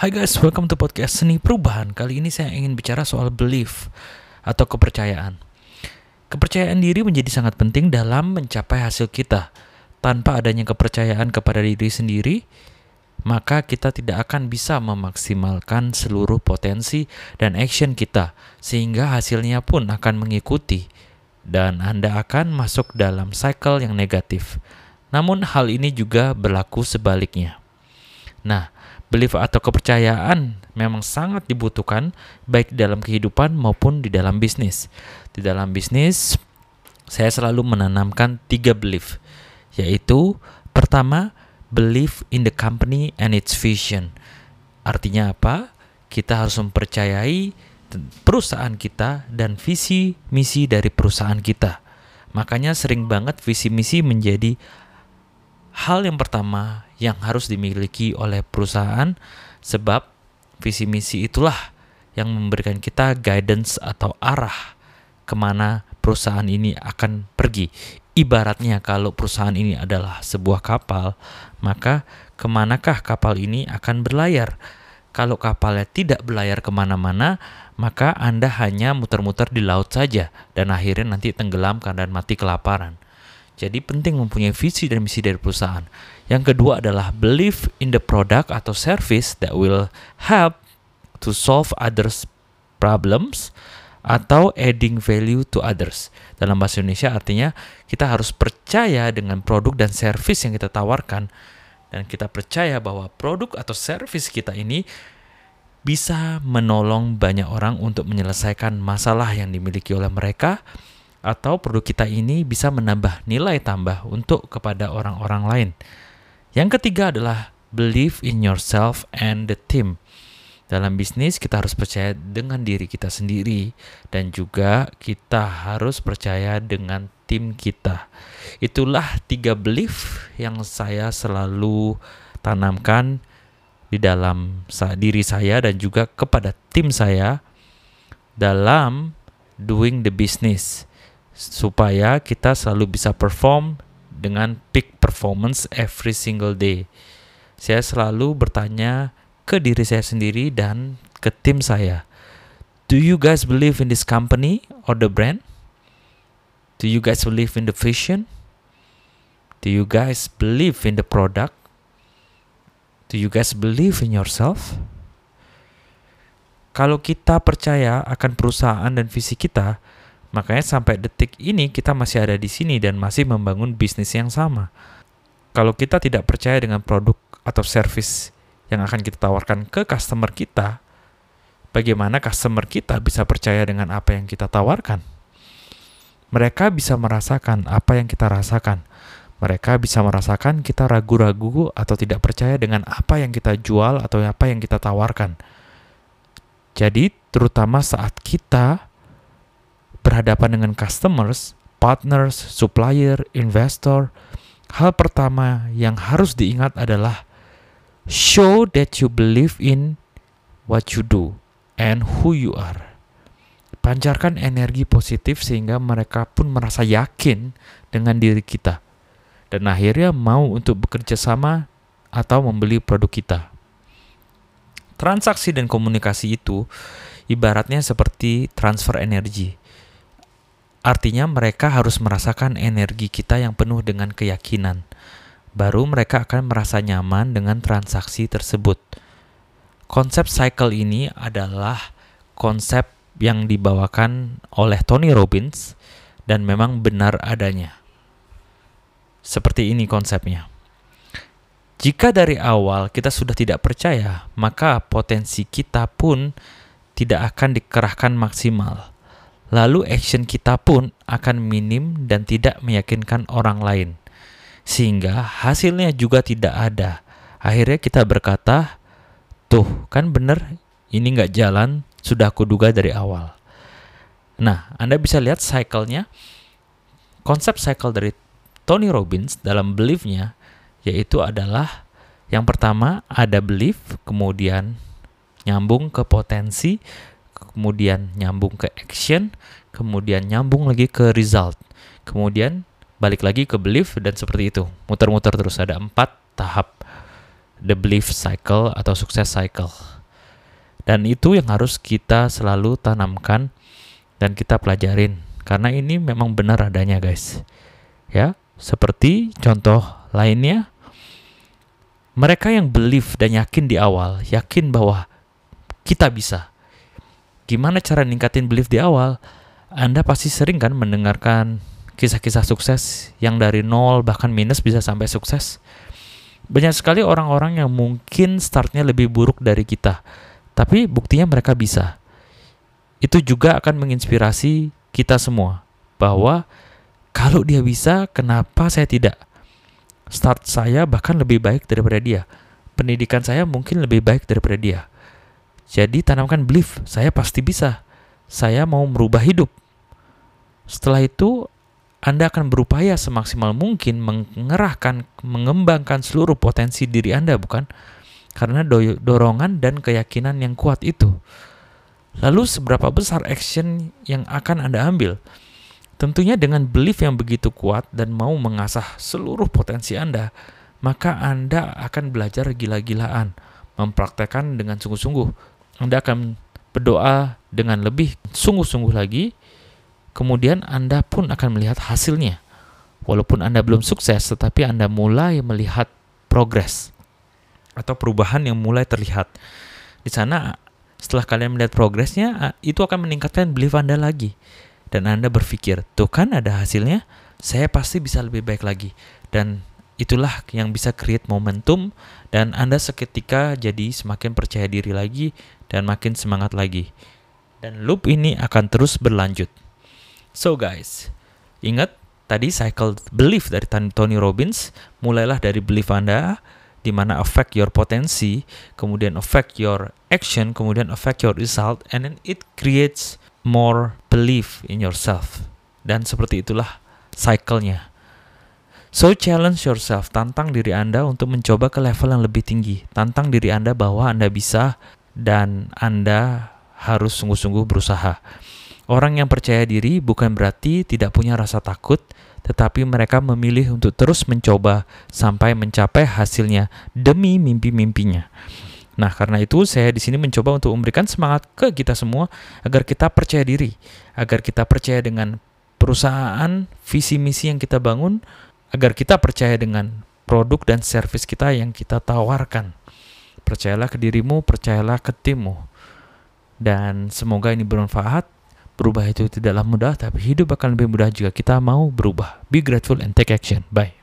Hai guys, welcome to podcast Seni Perubahan. Kali ini saya ingin bicara soal belief atau kepercayaan. Kepercayaan diri menjadi sangat penting dalam mencapai hasil kita. Tanpa adanya kepercayaan kepada diri sendiri, maka kita tidak akan bisa memaksimalkan seluruh potensi dan action kita, sehingga hasilnya pun akan mengikuti, dan Anda akan masuk dalam cycle yang negatif. Namun, hal ini juga berlaku sebaliknya. Nah, belief atau kepercayaan memang sangat dibutuhkan baik dalam kehidupan maupun di dalam bisnis. Di dalam bisnis, saya selalu menanamkan tiga belief, yaitu pertama, believe in the company and its vision. Artinya apa? Kita harus mempercayai perusahaan kita dan visi misi dari perusahaan kita. Makanya sering banget visi misi menjadi hal yang pertama yang harus dimiliki oleh perusahaan sebab visi misi itulah yang memberikan kita guidance atau arah ke mana perusahaan ini akan pergi. Ibaratnya kalau perusahaan ini adalah sebuah kapal, maka ke manakah kapal ini akan berlayar? Kalau kapalnya tidak berlayar ke mana-mana, maka Anda hanya muter-muter di laut saja dan akhirnya nanti tenggelam karena mati kelaparan. Jadi penting mempunyai visi dan misi dari perusahaan. Yang kedua adalah believe in the product atau service that will help to solve others problems atau adding value to others. Dalam bahasa Indonesia artinya kita harus percaya dengan produk dan service yang kita tawarkan dan kita percaya bahwa produk atau service kita ini bisa menolong banyak orang untuk menyelesaikan masalah yang dimiliki oleh mereka atau produk kita ini bisa menambah nilai tambah untuk kepada orang-orang lain. Yang ketiga adalah believe in yourself and the team. Dalam bisnis kita harus percaya dengan diri kita sendiri dan juga kita harus percaya dengan tim kita. Itulah tiga belief yang saya selalu tanamkan di dalam diri saya dan juga kepada tim saya dalam doing the business supaya kita selalu bisa perform dengan peak performance every single day. Saya selalu bertanya ke diri saya sendiri dan ke tim saya. Do you guys believe in this company or the brand? Do you guys believe in the vision? Do you guys believe in the product? Do you guys believe in yourself? Kalau kita percaya akan perusahaan dan visi kita, Makanya sampai detik ini kita masih ada di sini dan masih membangun bisnis yang sama. Kalau kita tidak percaya dengan produk atau service yang akan kita tawarkan ke customer kita, bagaimana customer kita bisa percaya dengan apa yang kita tawarkan? Mereka bisa merasakan apa yang kita rasakan. Mereka bisa merasakan kita ragu-ragu atau tidak percaya dengan apa yang kita jual atau apa yang kita tawarkan. Jadi, terutama saat kita berhadapan dengan customers, partners, supplier, investor, hal pertama yang harus diingat adalah show that you believe in what you do and who you are. Pancarkan energi positif sehingga mereka pun merasa yakin dengan diri kita dan akhirnya mau untuk bekerja sama atau membeli produk kita. Transaksi dan komunikasi itu ibaratnya seperti transfer energi Artinya mereka harus merasakan energi kita yang penuh dengan keyakinan. Baru mereka akan merasa nyaman dengan transaksi tersebut. Konsep cycle ini adalah konsep yang dibawakan oleh Tony Robbins dan memang benar adanya. Seperti ini konsepnya. Jika dari awal kita sudah tidak percaya, maka potensi kita pun tidak akan dikerahkan maksimal lalu action kita pun akan minim dan tidak meyakinkan orang lain. Sehingga hasilnya juga tidak ada. Akhirnya kita berkata, tuh kan bener ini nggak jalan, sudah aku duga dari awal. Nah, Anda bisa lihat cycle-nya, konsep cycle dari Tony Robbins dalam belief-nya, yaitu adalah yang pertama ada belief, kemudian nyambung ke potensi, kemudian nyambung ke action, kemudian nyambung lagi ke result, kemudian balik lagi ke belief dan seperti itu, muter-muter terus ada empat tahap the belief cycle atau success cycle. Dan itu yang harus kita selalu tanamkan dan kita pelajarin karena ini memang benar adanya guys. Ya, seperti contoh lainnya mereka yang believe dan yakin di awal, yakin bahwa kita bisa. Gimana cara ningkatin belief di awal? Anda pasti sering kan mendengarkan kisah-kisah sukses yang dari nol bahkan minus bisa sampai sukses. Banyak sekali orang-orang yang mungkin startnya lebih buruk dari kita, tapi buktinya mereka bisa. Itu juga akan menginspirasi kita semua bahwa kalau dia bisa, kenapa saya tidak? Start saya bahkan lebih baik daripada dia. Pendidikan saya mungkin lebih baik daripada dia. Jadi tanamkan belief, saya pasti bisa. Saya mau merubah hidup. Setelah itu, anda akan berupaya semaksimal mungkin mengerahkan, mengembangkan seluruh potensi diri Anda, bukan? Karena do dorongan dan keyakinan yang kuat itu. Lalu seberapa besar action yang akan Anda ambil? Tentunya dengan belief yang begitu kuat dan mau mengasah seluruh potensi Anda, maka Anda akan belajar gila-gilaan, mempraktekkan dengan sungguh-sungguh. Anda akan berdoa dengan lebih sungguh-sungguh lagi, kemudian Anda pun akan melihat hasilnya. Walaupun Anda belum sukses, tetapi Anda mulai melihat progres atau perubahan yang mulai terlihat. Di sana, setelah kalian melihat progresnya, itu akan meningkatkan belief Anda lagi. Dan Anda berpikir, tuh kan ada hasilnya, saya pasti bisa lebih baik lagi. Dan itulah yang bisa create momentum dan Anda seketika jadi semakin percaya diri lagi dan makin semangat lagi. Dan loop ini akan terus berlanjut. So guys, ingat tadi cycle belief dari Tony Robbins, mulailah dari belief Anda, di mana affect your potensi, kemudian affect your action, kemudian affect your result, and then it creates more belief in yourself. Dan seperti itulah cycle-nya. So challenge yourself, tantang diri Anda untuk mencoba ke level yang lebih tinggi. Tantang diri Anda bahwa Anda bisa dan Anda harus sungguh-sungguh berusaha. Orang yang percaya diri bukan berarti tidak punya rasa takut, tetapi mereka memilih untuk terus mencoba sampai mencapai hasilnya demi mimpi-mimpinya. Nah, karena itu saya di sini mencoba untuk memberikan semangat ke kita semua agar kita percaya diri, agar kita percaya dengan perusahaan, visi misi yang kita bangun, agar kita percaya dengan produk dan service kita yang kita tawarkan. Percayalah ke dirimu, percayalah ke timmu. Dan semoga ini bermanfaat Berubah itu tidaklah mudah, tapi hidup akan lebih mudah jika kita mau berubah. Be grateful and take action. Bye.